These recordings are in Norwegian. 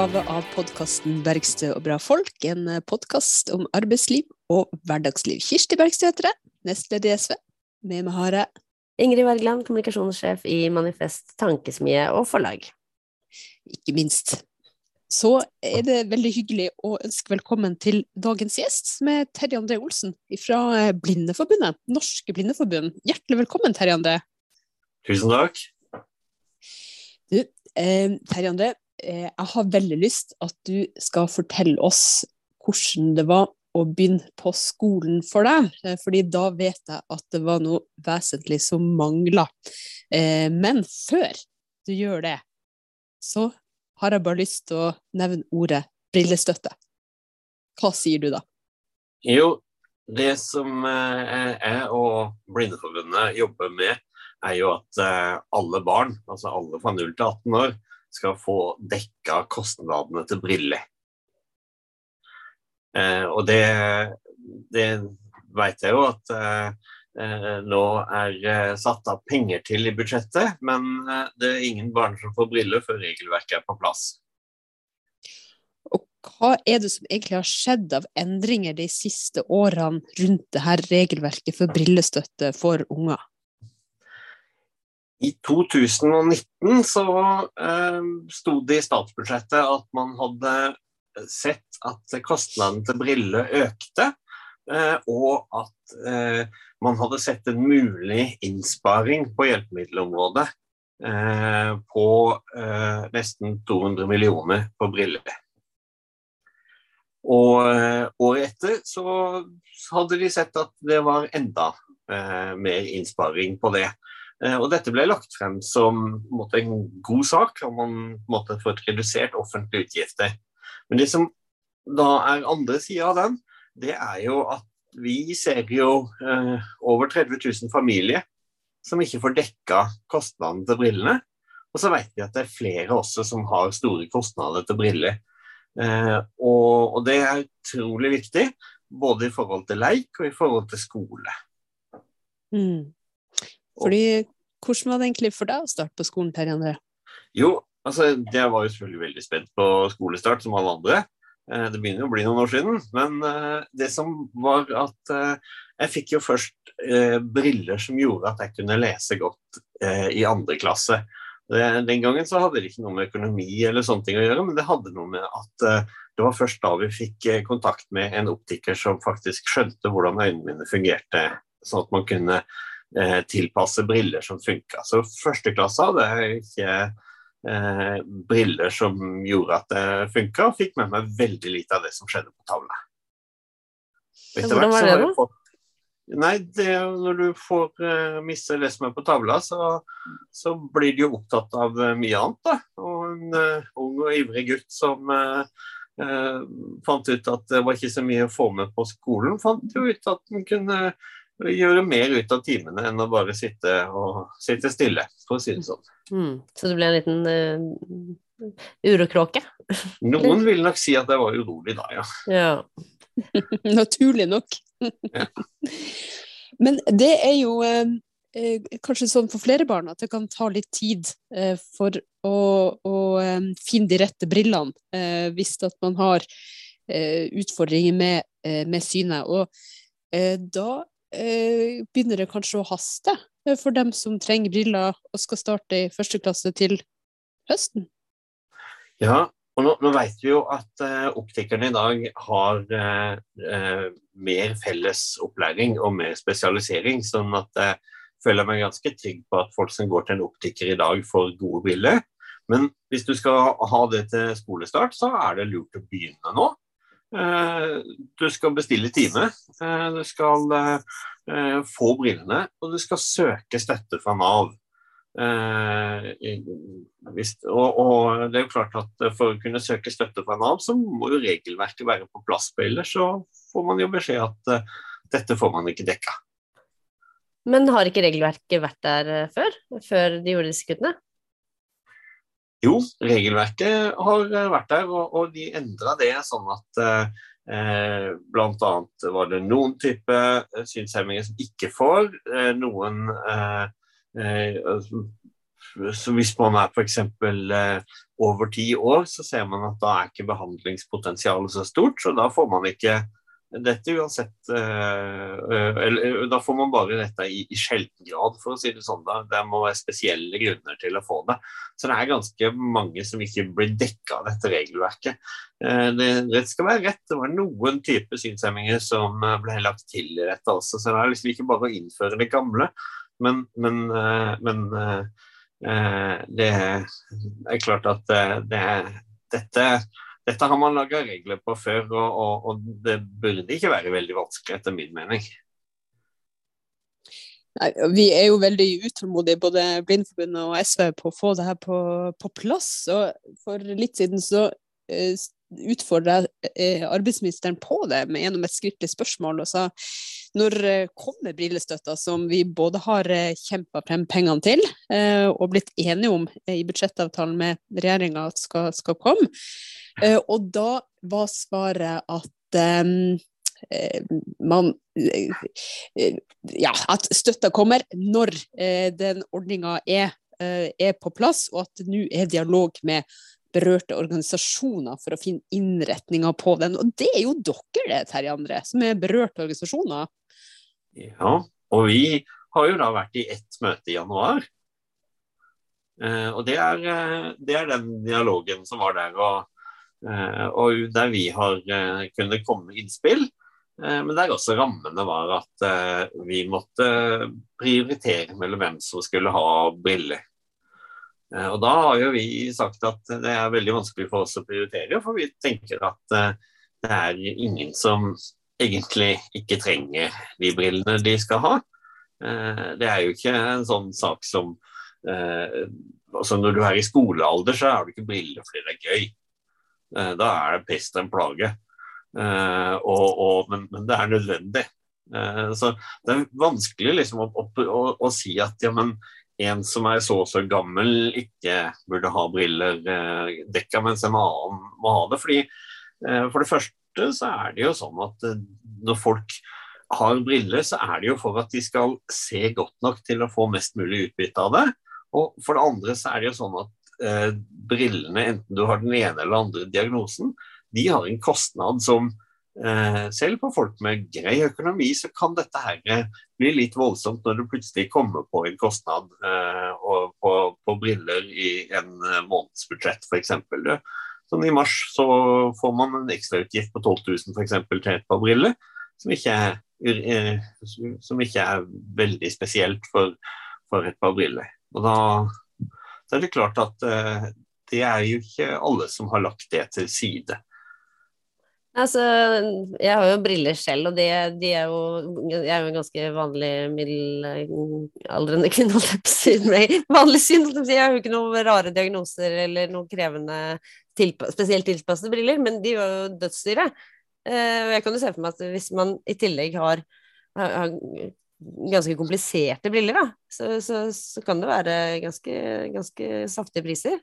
utgave av podkasten 'Bergstø og bra folk'. En podkast om arbeidsliv og hverdagsliv. Kirsti Bergstø heter jeg, nestleder i SV. Med meg har jeg Ingrid Wergeland, kommunikasjonssjef i Manifest Tankesmie og Forlag. Ikke minst. Så er det veldig hyggelig å ønske velkommen til dagens gjest, som er Terje André Olsen fra Blindeforbundet. Norske Blindeforbund. Hjertelig velkommen, Terje André. Tusen takk. Du, eh, Terje André, eh, jeg har veldig lyst at du skal fortelle oss hvordan det var å begynne på skolen for deg, eh, fordi da vet jeg at det var noe vesentlig som mangla. Eh, men før du gjør det, så har jeg bare lyst til å nevne ordet brillestøtte. Hva sier du da? Jo, det som eh, jeg og Blindeforbundet jobber med, er jo at alle barn, altså alle fra 0 til 18 år, skal få dekka kostnadene til briller. Eh, og det, det vet jeg jo at eh, nå er eh, satt av penger til i budsjettet, men eh, det er ingen barn som får briller før regelverket er på plass. Og hva er det som egentlig har skjedd av endringer de siste årene rundt det her regelverket for brillestøtte for unger? I 2019 så eh, sto det i statsbudsjettet at man hadde sett at kostnadene til briller økte, eh, og at eh, man hadde sett en mulig innsparing på hjelpemiddelområdet eh, på eh, nesten 200 millioner på briller. Og eh, året etter så hadde de sett at det var enda eh, mer innsparing på det. Og dette ble lagt frem som måte, en god sak, og man måtte få et redusert offentlige utgifter. Men det som da er andre sida av den, det er jo at vi ser jo eh, over 30 000 familier som ikke får dekka kostnadene til brillene. Og så vet vi at det er flere også som har store kostnader til briller. Eh, og, og, det er utrolig viktig, både i forhold til leik og i forhold til skole. Mm. Fordi, hvordan var det egentlig for deg å starte på skolen, Terje André? Jo, altså, jeg var jo selvfølgelig veldig spent på skolestart, som alle andre. Eh, det begynner å bli noen år siden. Men eh, det som var at eh, jeg fikk jo først briller som gjorde at jeg kunne lese godt i andre klasse. Den gangen så hadde det ikke noe med økonomi eller sånne ting å gjøre, men det hadde noe med at det var først da vi fikk kontakt med en optiker som faktisk skjønte hvordan øynene mine fungerte, sånn at man kunne tilpasse briller som funka. Så første klasse hadde jeg ikke eh, briller som gjorde at det funka, og fikk med meg veldig lite av det som skjedde på tavla. Hvordan var det, da? Fått... Nei, det, når du får uh, miste det som er på tavla, så, så blir du jo opptatt av uh, mye annet. da. Og en uh, ung og ivrig gutt som uh, fant ut at det var ikke så mye å få med på skolen, fant jo ut at han kunne gjøre mer ut av timene enn å bare sitte, og, sitte stille, for å si det sånn. Mm. Så det ble en liten uh, urokråke? Noen vil nok si at jeg var urolig da, ja. ja. Naturlig nok. ja. Men det er jo eh, eh, kanskje sånn for flere barn at det kan ta litt tid eh, for å, å eh, finne de rette brillene eh, hvis at man har utfordringer med, med synet. Og da eh, begynner det kanskje å haste for dem som trenger briller og skal starte i første klasse til høsten? Ja, og nå, nå vet vi jo at eh, optikerne i dag har eh, eh mer felles opplæring og mer spesialisering. sånn at jeg føler meg ganske trygg på at folk som går til en optiker i dag, får gode briller. Men hvis du skal ha det til skolestart, så er det lurt å begynne nå. Eh, du skal bestille time, eh, du skal eh, få brillene, og du skal søke støtte fra Nav. Og, det er jo klart at For å kunne søke støtte fra Nav, så må jo regelverket være på plass. på Ellers så får man jo beskjed at dette får man ikke dekka. Men har ikke regelverket vært der før? Før de gjorde disse kuttene? Jo, regelverket har vært der, og, og de endra det sånn at eh, bl.a. var det noen type synshemminger som ikke får. Eh, noen eh, eh så hvis man er f.eks. Eh, over ti år, så ser man at da er ikke behandlingspotensialet så stort. Så da får man ikke dette uansett uh, eller, Da får man bare dette i, i sjelden grad, for å si det sånn. da. Det må være spesielle grunner til å få det. Så det er ganske mange som ikke blir dekka av dette regelverket. Det, rett skal være rett. Det var noen typer synshemminger som ble lagt til i dette også. Så det er liksom ikke bare å innføre det gamle, men, men, men det er klart at det, dette dette har man laga regler på før, og, og, og, det burde ikke være veldig vanskelig, etter min mening. Nei, vi er jo veldig utålmodige, både Blindforbundet og SV, på å få det her på, på plass. og For litt siden så uh, utfordra uh, arbeidsministeren på det med, gjennom et skriftlig spørsmål. og sa når uh, kommer brillestøtta, som vi både har kjempa frem pengene til og blitt enige om i budsjettavtalen med regjeringa at skal, skal komme, Eh, og da var svaret at um, man Ja, at støtta kommer når den ordninga er, er, på plass, og at det nå er dialog med berørte organisasjoner for å finne innretninger på den. Og det er jo dere det, Terje André, som er berørte organisasjoner. Ja, og vi har jo da vært i ett møte i januar. Eh, og det er, det er, den dialogen som var der. Og Eh, og der vi har eh, kunnet komme med innspill. Eh, men der også rammene var at vi måtte prioritere mellom hvem som skulle ha briller. Og da har jo vi sagt at det er veldig vanskelig for oss å prioritere, for vi tenker at det er ingen som egentlig ikke trenger de brillene de skal ha. Det er jo ikke en sånn sak som altså Når du er i skolealder, så har du ikke briller fordi det er gøy. Eh, da er det pest en plage. Eh, og, og, men, men, det er nødvendig. Eh, så det er vanskelig liksom å, å, å, si at ja, men en som er så og så gammel, ikke burde ha briller dekka, mens en annen må ha det. Fordi For det første så er det jo sånn at når folk har briller, så er det jo for at de skal se godt nok til å få mest mulig utbytte av det. Og for det andre så er det jo sånn at eh, brillene, enten du har den ene eller andre diagnosen, de har en kostnad som eh, selv på folk med grei økonomi, så kan dette her eh, bli litt voldsomt når du plutselig kommer på en kostnad eh, på, på, briller i en eh, månedsbudsjett, f.eks. Sånn I mars så får man en ekstrautgift på 12 000 for eksempel, til et par briller, som ikke er, eh, som ikke er veldig spesielt for, for et par briller. Og da så er det klart at uh, det er jo ikke alle som har lagt det til side. Altså, jeg har jo briller selv, og de, de er jo Jeg er jo en ganske vanlig middelaldrende kvinne, holdt jeg på å si. Vanlig syn, jeg har jo ikke noen rare diagnoser eller noen krevende tilpa spesielt tilpassede briller, men de er jo dødsdyre. Uh, og jeg kan jo se for meg at hvis man i tillegg har, har ganske kompliserte briller, da, så, så, så kan det være ganske, ganske saftige priser.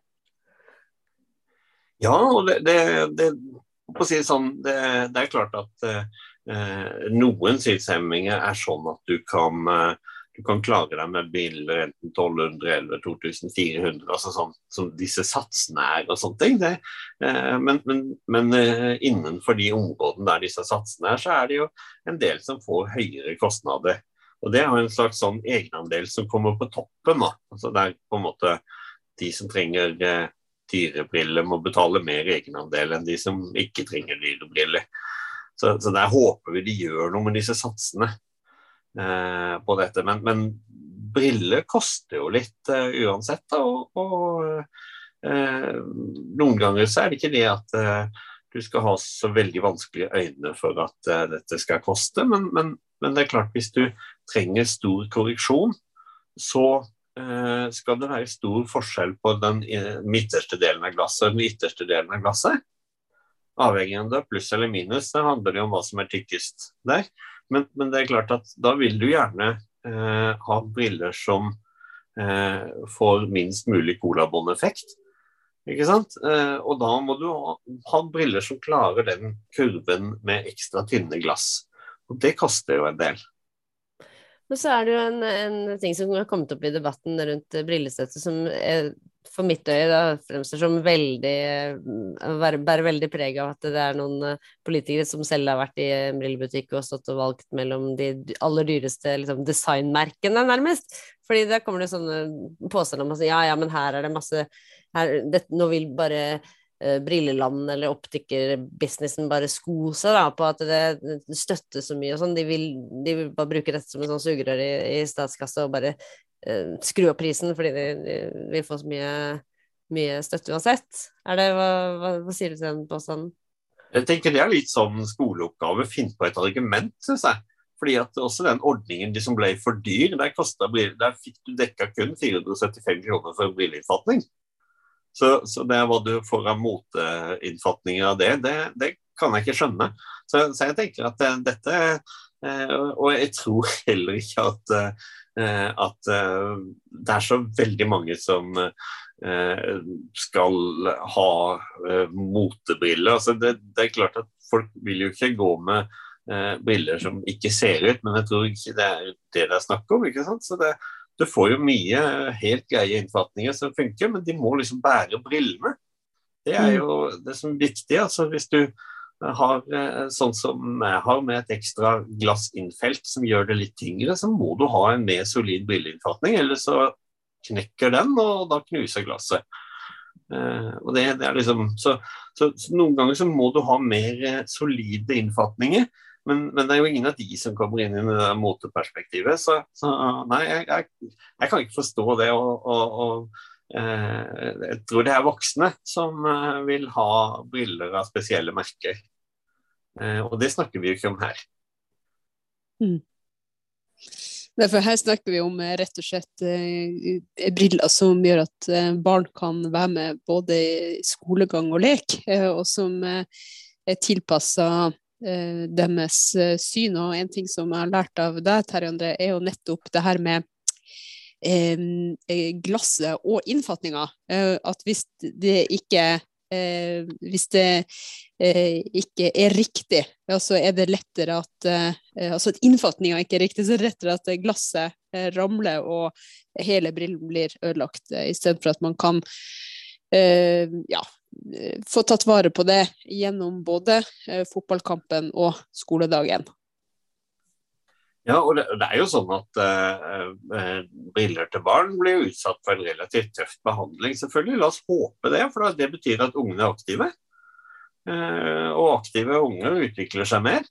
Ja, og det, det, det, si sånn, det, er klart at eh, noen synshemminger er sånn at du kan, eh, du kan klare deg med biler enten 1200 eller 2400, altså sånn som disse satsene er og sånne ting. Eh, men, men, men eh, innenfor de områdene der disse satsene er, så er det jo en del som får høyere kostnader. Og Det er en slags sånn egenandel som kommer på toppen. Da. Altså det er på en måte De som trenger eh, dyre briller, må betale mer egenandel enn de som ikke trenger dyre briller. Så, så, der håper vi de gjør noe med disse satsene eh, på dette. Men, men, briller koster jo litt eh, uansett. Da, og, og uh, noen ganger så er det ikke det at uh, du skal ha så veldig vanskelige øyne for at dette skal koste, men, men, men det er klart hvis du trenger stor korreksjon, så eh, skal det være stor forskjell på den eh, midterste delen av glasset og den ytterste delen av glasset. Avhengig av det pluss eller minus, det handler det om hva som er tykkest der. Men, men, det er klart at da vil du gjerne eh, ha briller som eh, får minst mulig colabåndeffekt. Ikke sant? Eh, og da må du ha, ha briller som klarer den kurven med ekstra tynne glass. Og det koster jo en del. Men så er det jo en, en ting som har kommet opp i debatten rundt brillestøtte, som er, for mitt øye da, fremstår som veldig Bærer veldig preg av at det er noen eh, politikere som selv har vært i en brillebutikk og stått og valgt mellom de aller dyreste liksom, designmerkene, nærmest. Fordi da kommer det sånne påstander om at ja, ja, men her er det masse her, det, Nå vil bare brilleland eller optikerbusinessen bare sko seg da, på at det, støtter så mye og sånn. De, de, vil bare bruke dette som en sånn sugerør i, i statskassa og bare uh, skru opp prisen fordi de, de, vil få så mye, mye støtte uansett. Det, hva, hva, hva sier du til den påstanden? Jeg tenker Det er litt sånn skoleoppgave. Finn på et argument, syns jeg. Fordi at også den ordningen de som ble for dyr, der, kostet, der fikk du dekka kun 475 kroner for brilleinnfatning. Så, så, det hva du får av moteinnfatninger av det, det, det, kan jeg ikke skjønne. Så, så jeg tenker at eh, dette eh, Og jeg tror heller ikke at, eh, at det er så veldig mange som skal ha motebriller. Altså det, det, er klart at folk vil jo ikke gå med briller som ikke ser ut, men jeg tror ikke det er det det er snakk om. ikke sant? Så det, du får jo mye helt greie innfatninger som funker, men de må liksom bære brillene. Det er mm. jo det som er viktig. altså Hvis du har eh, sånn som jeg har, med et ekstra glassinnfelt som gjør det litt tyngre, så må du ha en mer solid brilleinnfatning, eller så knekker den, og da knuser glasset. Uh, og det, det er liksom, så, så, så, Noen ganger så må du ha mer eh, solide innfatninger. Men, men, det er jo ingen av de som kommer inn i det moteperspektivet. Så, så nei, jeg, jeg, jeg, kan ikke forstå det. Og, og, og eh, jeg tror det er voksne som eh, vil ha briller av spesielle merker. Eh, og det snakker vi jo ikke om her. Mm. Derfor her snakker vi om rett og slett briller som gjør at barn kan være med både i skolegang og lek, og som er tilpassa deres eh, syn. Og en ting som jeg har lært av deg, Terje André, er jo nettopp det her med eh, eh glasset og innfatninga. Eh, at hvis det ikke hvis det ikke er riktig, ja, så er det lettere at Altså at innfatninga ikke er riktig, så er det lettere at glasset ramler og hele brillen blir ødelagt, istedenfor at man kan ja, Eh, få tatt vare på det gjennom både eh, fotballkampen og skoledagen. Ja, og det, det er jo sånn at eh, eh, briller til barn blir utsatt for en relativt tøff behandling, selvfølgelig. La oss håpe det, for det betyr at ungene er aktive. Eh, og aktive unger utvikler seg mer.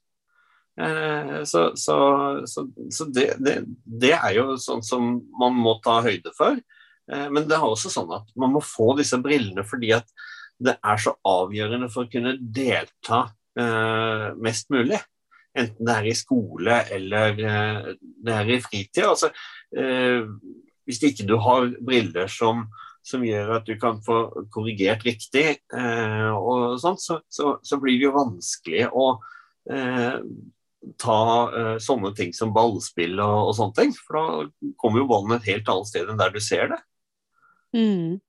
Eh, så, så, så, så det, det, det, er jo sånn som man må ta høyde for. men det er også sånn at man må få disse brillene fordi at det er så avgjørende for å kunne delta eh, mest mulig. Enten det er i skole eller eh, det er i fritid. Altså, eh, hvis ikke du har briller som, som, gjør at du kan få korrigert riktig, eh, og sånt, så, så, så, blir det jo vanskelig å eh, ta eh, sånne ting som ballspill og, og, sånne ting. For da kommer jo ballen et helt annet sted enn der du ser det. Mm.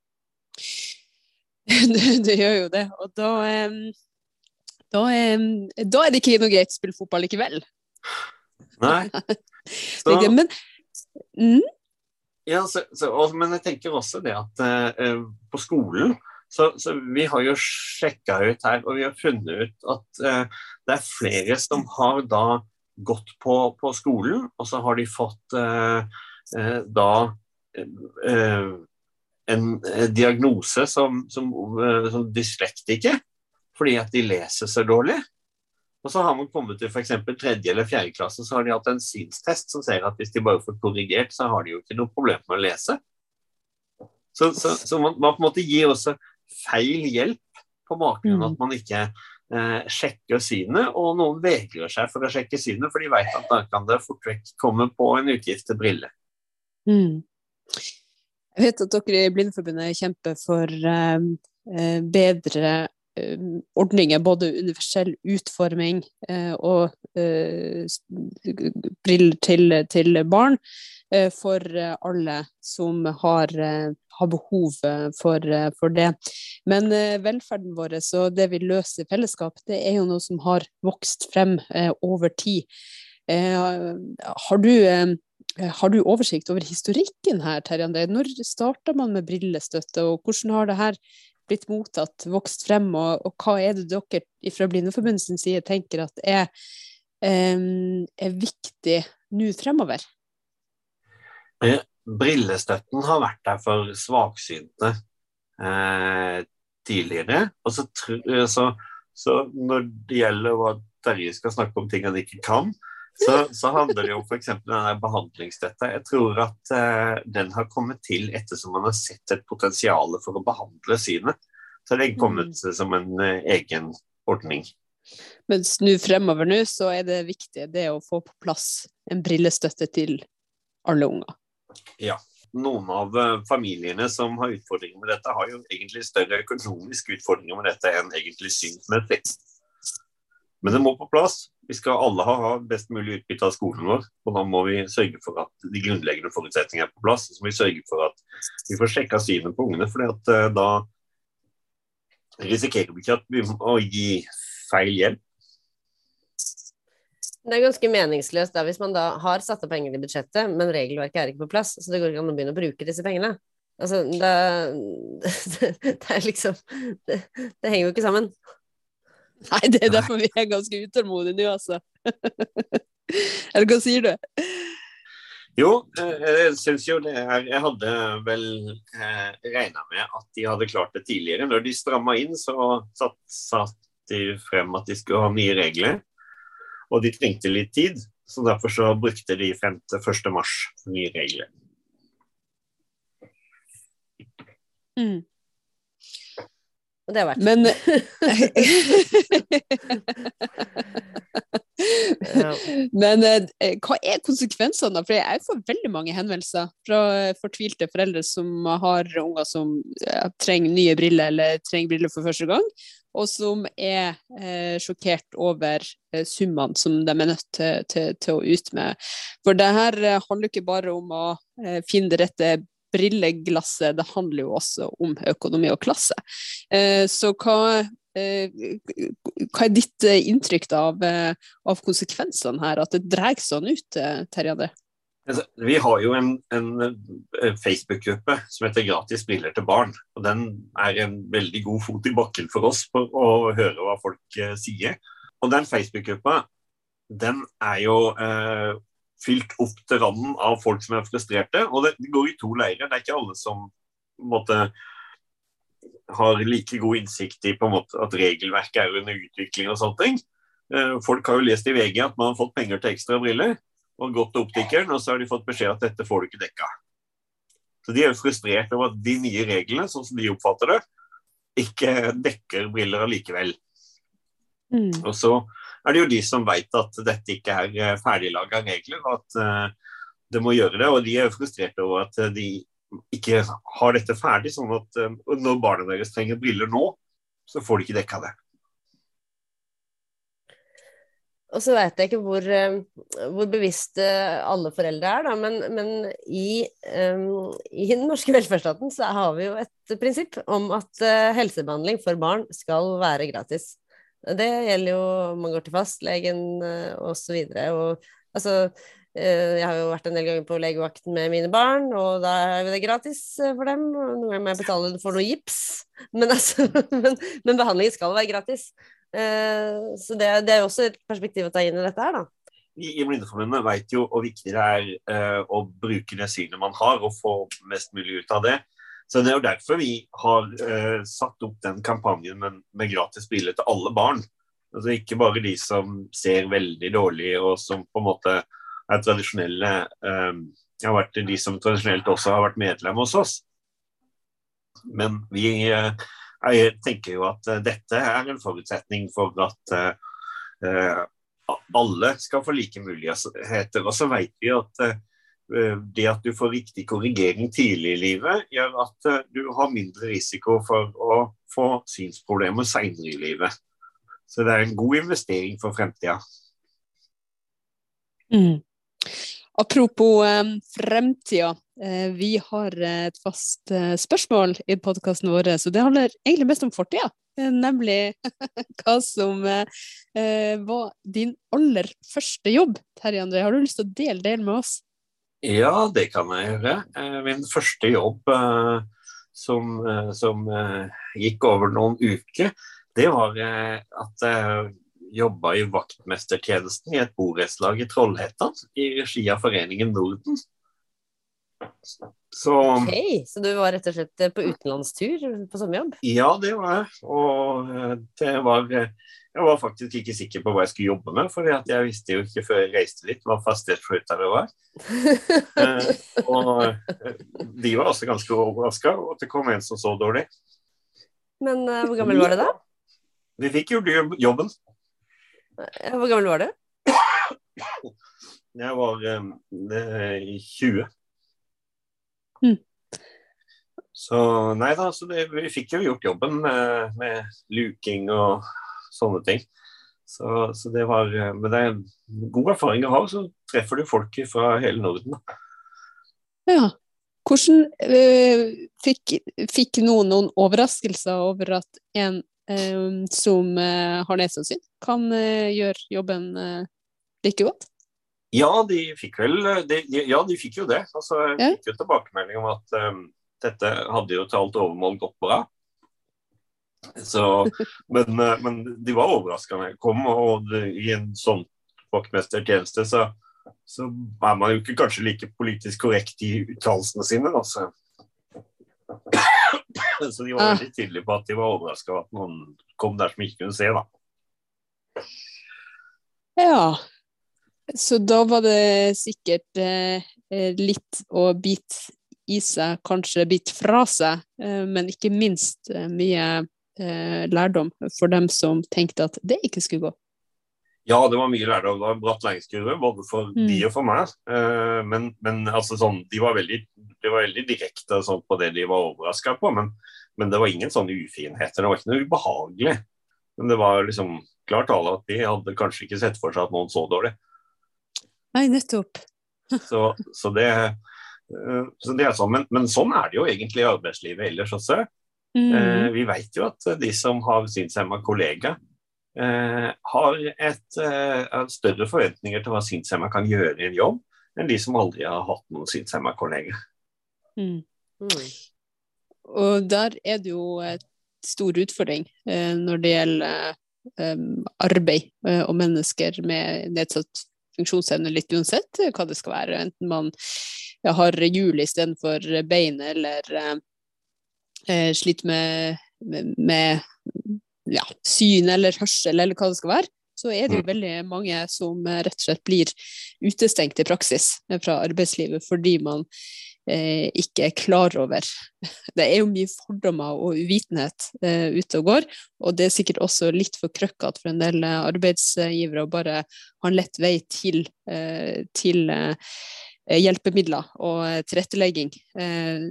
det, du, gjør jo det. Og da, da, da er det ikke noe greit å spille fotball likevel. Nei. Så, men, mm? ja, så, så, og, men jeg tenker også det at uh, på skolen så, så, vi har jo sjekka ut her, og vi har funnet ut at uh, det er flere som har da gått på, på skolen, og så har de fått uh, da en diagnose som, som, eh, som dyslektiker fordi at de leser så dårlig. Og så har man kommet til f.eks. tredje eller fjerde klasse, så har de hatt en synstest som sier at hvis de bare får korrigert, så har de jo ikke noe problem med å lese. Så, så, så man, man, på en måte gir også feil hjelp på bakgrunn av mm. at man ikke eh, sjekker synet, og noen vegrer seg for å sjekke synet, for de vet at da kan det fort vekk komme på en utgift til briller. Mm. Jeg vet at dere i Blindeforbundet kjemper for eh, eh, bedre eh, ordninger, både universell utforming og briller til, til barn, for alle som har, har behov for, for, det. Men velferden vår og det vi løser i fellesskap, det er jo noe som har vokst frem over tid. har du har du oversikt over historikken her, Terje André? Når starta man med brillestøtte, og hvordan har det her blitt mottatt, vokst frem, og, og hva er det dere fra Blindeforbundets side tenker at er, um, er viktig nå fremover? Eh, brillestøtten har vært der for svaksynte eh, tidligere. Og så, så, så, når det gjelder hva Terje skal snakke om ting han ikke kan, så, så handler det f.eks. om denne behandlingsstøtta. Jeg tror at eh, den har kommet til ettersom man har sett et potensial for å behandle synet. Så har er kommet mm. som en eh, egen ordning. Mens nå fremover nå, så er det viktig det å få på plass en brillestøtte til alle unger. Ja. Noen av uh, familiene som har utfordringer med dette, har jo egentlig større økonomiske utfordringer med dette enn egentlig synsmessig. Men det må på plass. Vi skal alle ha best mulig utbytte av skolen vår. Og da må vi sørge for at de grunnleggende forutsetningene er på plass. Så må vi sørge for at vi får sjekka synet på ungene. For uh, da risikerer vi ikke at vi må gi feil hjelp. Det er ganske meningsløst da, hvis man da har satt av penger i budsjettet, men regelverket er ikke på plass, så det går ikke an å begynne å bruke disse pengene. Altså, det, det, er liksom det, det, henger jo ikke sammen. Nei, det er derfor vi er ganske utålmodige nå, altså. Eller hva sier du? Jo, eh, jeg syns jo det her Jeg hadde vel eh, regna med at de hadde klart det tidligere. Når de stramma inn, så satt, satt de frem at de skulle ha nye regler. Og de trengte litt tid, så derfor så brukte de frem til 1. mars nye regler. Mm. Og det har vært Men Men eh, hva er konsekvensene? For jeg får veldig mange henvendelser fra fortvilte foreldre som har unger som ja, trenger nye briller eller trenger briller for første gang, og som er eh, sjokkert over eh, summene som de er nødt til, til, til, å ut med. For det her eh, handler ikke bare om å eh, finne det rette brilleglasset, det handler jo også om økonomi og klasse. Eh, så hva, eh, hva er ditt inntrykk av, av, konsekvensene her, at det drar sånn ut, Terje André? Altså, vi har jo en, en Facebook-gruppe som heter 'Gratis briller til barn'. og Den er en veldig god fot i bakken for oss for å høre hva folk eh, sier. Og den Facebook-gruppa den er jo eh, fylt opp til randen av folk som er frustrerte. Og det, det går i to leirer. Det er ikke alle som måte, har like god innsikt i måte, at regelverket er under utvikling og sånne ting. Eh, folk har jo lest i VG at man har fått penger til ekstra briller og gått til optikeren, og så har de fått beskjed at dette får du ikke dekka. Så de er jo frustrert over at de nye reglene, sånn som de oppfatter det, ikke dekker briller allikevel. Mm. Og så er det jo de som vet at dette ikke er eh, ferdiglaga regler, og at uh, det må gjøre det. Og de er frustrerte over at eh, de ikke har dette ferdig, sånn at når barna deres trenger briller nå, så får de ikke dekka det. Og så vet jeg ikke hvor, eh, hvor bevisste alle foreldre er, da, men, men i, um, i, den norske velferdsstaten så har vi jo et prinsipp om at helsebehandling for barn skal være gratis. Det gjelder jo man går til fastlegen uh, osv. Altså, uh, jeg har jo vært en del ganger på legevakten med mine barn, og da er det gratis for dem. Noen ganger må jeg betale for noe gips, men, altså, men, men behandlingen skal være gratis. Eh, så det, det er jo også et perspektiv å ta inn i dette her, da. I, Blindeforbundet vet jo hvor viktig det er å bruke det synet man har, og få mest mulig ut av det. Så Det er jo derfor vi har uh, satt opp den kampanjen med, med gratis biler til alle barn. Altså Ikke bare de som ser veldig dårlig og som på en måte er tradisjonelle um, har vært de som tradisjonelt også har vært medlem hos oss. Men vi jeg tenker jo at uh, dette er en forutsetning for at uh, alle skal få like muligheter. Og så vet vi at det at du får riktig korrigering tidlig i livet, gjør at du har mindre risiko for å få synsproblemer senere i livet. Så det er en god investering for fremtida. Mm. Apropos eh, fremtida. Eh, vi har et fast eh, spørsmål i podkasten vår, så det handler egentlig mest om fortida. Uh, nemlig hva som var din aller første jobb. Terje André, har du lyst til å dele det med oss? Ja, det kan jeg gjøre. Eh, min første jobb eh, som, eh, som gikk over noen uker, det var at jeg jobba i vaktmestertjenesten i et borettslag i Trollhättan i regi av Foreningen Norden. Så, okay, så du var rett og slett på utenlandstur på sommerjobb? Ja, det var jeg. Og det var Jeg var faktisk ikke sikker på hva jeg skulle jobbe med, for jeg visste jo ikke før jeg reiste litt hva fastighetsflyttere var. eh, og eh, de var også ganske overraska over at det kom en som så dårlig. Men uh, hvor gammel var du da? Vi fikk jo jobben. Hvor gammel var du? Jeg var um, 20. Mm. Så nei da, så det, vi fikk jo gjort jobben med, med luking og sånne ting. Så, så, det var eh, Men det er god erfaring å ha, så treffer du folk fra hele Norden. Ja. Hvordan øh, fikk, fikk, noen noen overraskelser over at en øh, som øh, har nedsatt syn, kan gjøre jobben like godt? Ja, de fikk vel de, de, Ja, de fikk jo det. Altså, jeg fikk jo tilbakemelding om at dette hadde jo til alt overmål gått bra. Så, men, eh, men, de var overraska jeg kom, og i en sånn vaktmestertjeneste så, så, er man jo ikke kanskje like politisk korrekt i uttalelsene sine. Altså. så. de var ah. veldig tydelige på at de var overraska over at noen kom der som ikke kunne se. da. Ja, så da var det sikkert eh, litt å bite i seg, kanskje bite fra seg, eh, men ikke minst eh, mye lærdom for dem som tenkte at det ikke skulle gå? Ja, det var mye lærdom. Det var en bratt læringskurve, både for mm. de og for meg. Eh, men, men altså, sånn, de var veldig, de var veldig direkte sånn, på det de var overraska på. Men, men, det var ingen sånne ufinheter. Det var ikke noe ubehagelig. Men det var liksom klart alle at de hadde kanskje ikke sett for seg at noen så dårlig. Nei, nettopp. så, så, det, eh, så det er sånn. Men, men, sånn er det jo egentlig i arbeidslivet ellers også. Mm. Eh, vi vet jo at de som har synshemma kollega, eh, har et, eh, større forventninger til hva synshemma kan gjøre i en jobb, enn de som aldri har hatt noen synshemma kollega. Mm. Mm. Og der er det jo et stor utfordring eh, når det gjelder eh, arbeid eh, og mennesker med nedsatt funksjonsevne, litt uansett hva det skal være. Enten man har hjul istedenfor bein, eller eh, sliter med, med, med ja, syn eller hørsel eller hva det skal være, så er det jo mm. veldig mange som eh, rett og slett blir utestengt i praksis fra arbeidslivet fordi man eh, ikke er klar over Det er jo mye fordommer og uvitenhet eh, ute og går, og det er sikkert også litt for krøkkete for en del eh, arbeidsgivere å bare ha en lett vei til, eh, til Eh, hjelpemidler og eh, tilrettelegging. Eh,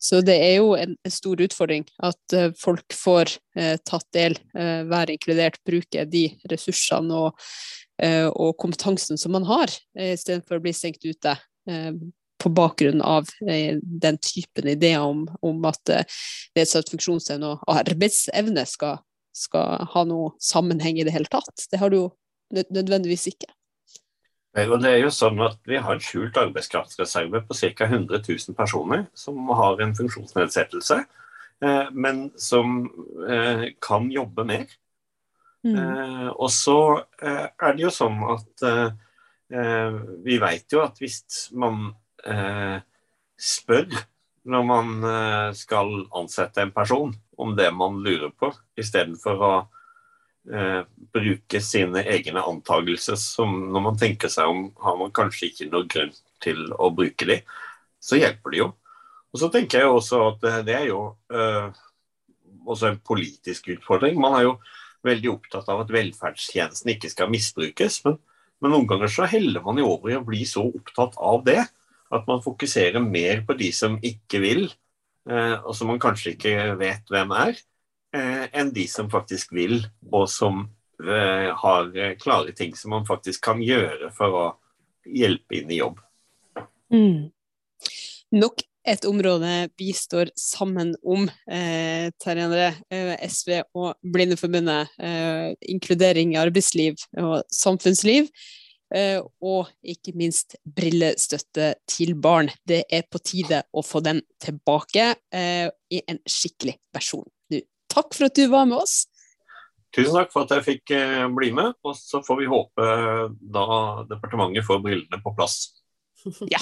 så det er jo en stor utfordring at folk får tatt del, være inkludert, bruke de ressursene og, og kompetansen som man har, istedenfor å bli stengt ute på bakgrunn av den typen ideer om, om at nedsatt funksjonsevne og arbeidsevne skal, skal ha noe sammenheng i det hele tatt. Det har du jo nødvendigvis ikke. Og det er jo sånn at Vi har en skjult arbeidskraftsreserve på ca. 100 000 personer som har en funksjonsnedsettelse, eh, men som eh, kan jobbe mer. Mm. Eh, og så er det jo sånn at vi vet jo at hvis man spør når man skal ansette en person om det man lurer på, istedenfor å bruke sine egne antakelser som når man tenker seg om, har man kanskje ikke noe grunn til å bruke de, så hjelper det jo. Og så tenker jeg også at det er jo eh, også en politisk utfordring. Man er jo veldig opptatt av at velferdstjenesten ikke skal misbrukes, men, men noen ganger så heller man jo over i å bli så opptatt av det at man fokuserer mer på de som ikke vil, eh, og som man kanskje ikke vet hvem er, eh, enn de som faktisk vil, og som eh, har eh, klare ting som man faktisk kan gjøre for å hjelpe inn i jobb. Mm. Nok et område vi står sammen om, eh, Terje André, eh, SV og Blindeforbundet. Eh, inkludering i arbeidsliv og samfunnsliv. Eh, og ikke minst brillestøtte til barn. Det er på tide å få den tilbake eh, i en skikkelig versjon. Takk for at du var med oss. Tusen takk for at jeg fikk eh, bli med, og så får vi håpe da departementet får brillene på plass. Ja,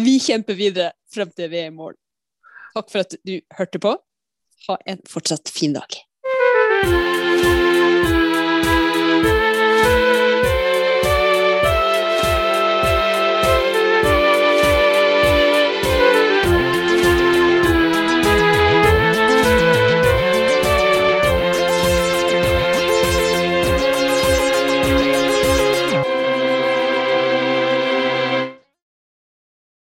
vi kjemper videre frem til vi er i mål. Takk for at du hørte på. Ha en fortsatt fin dag.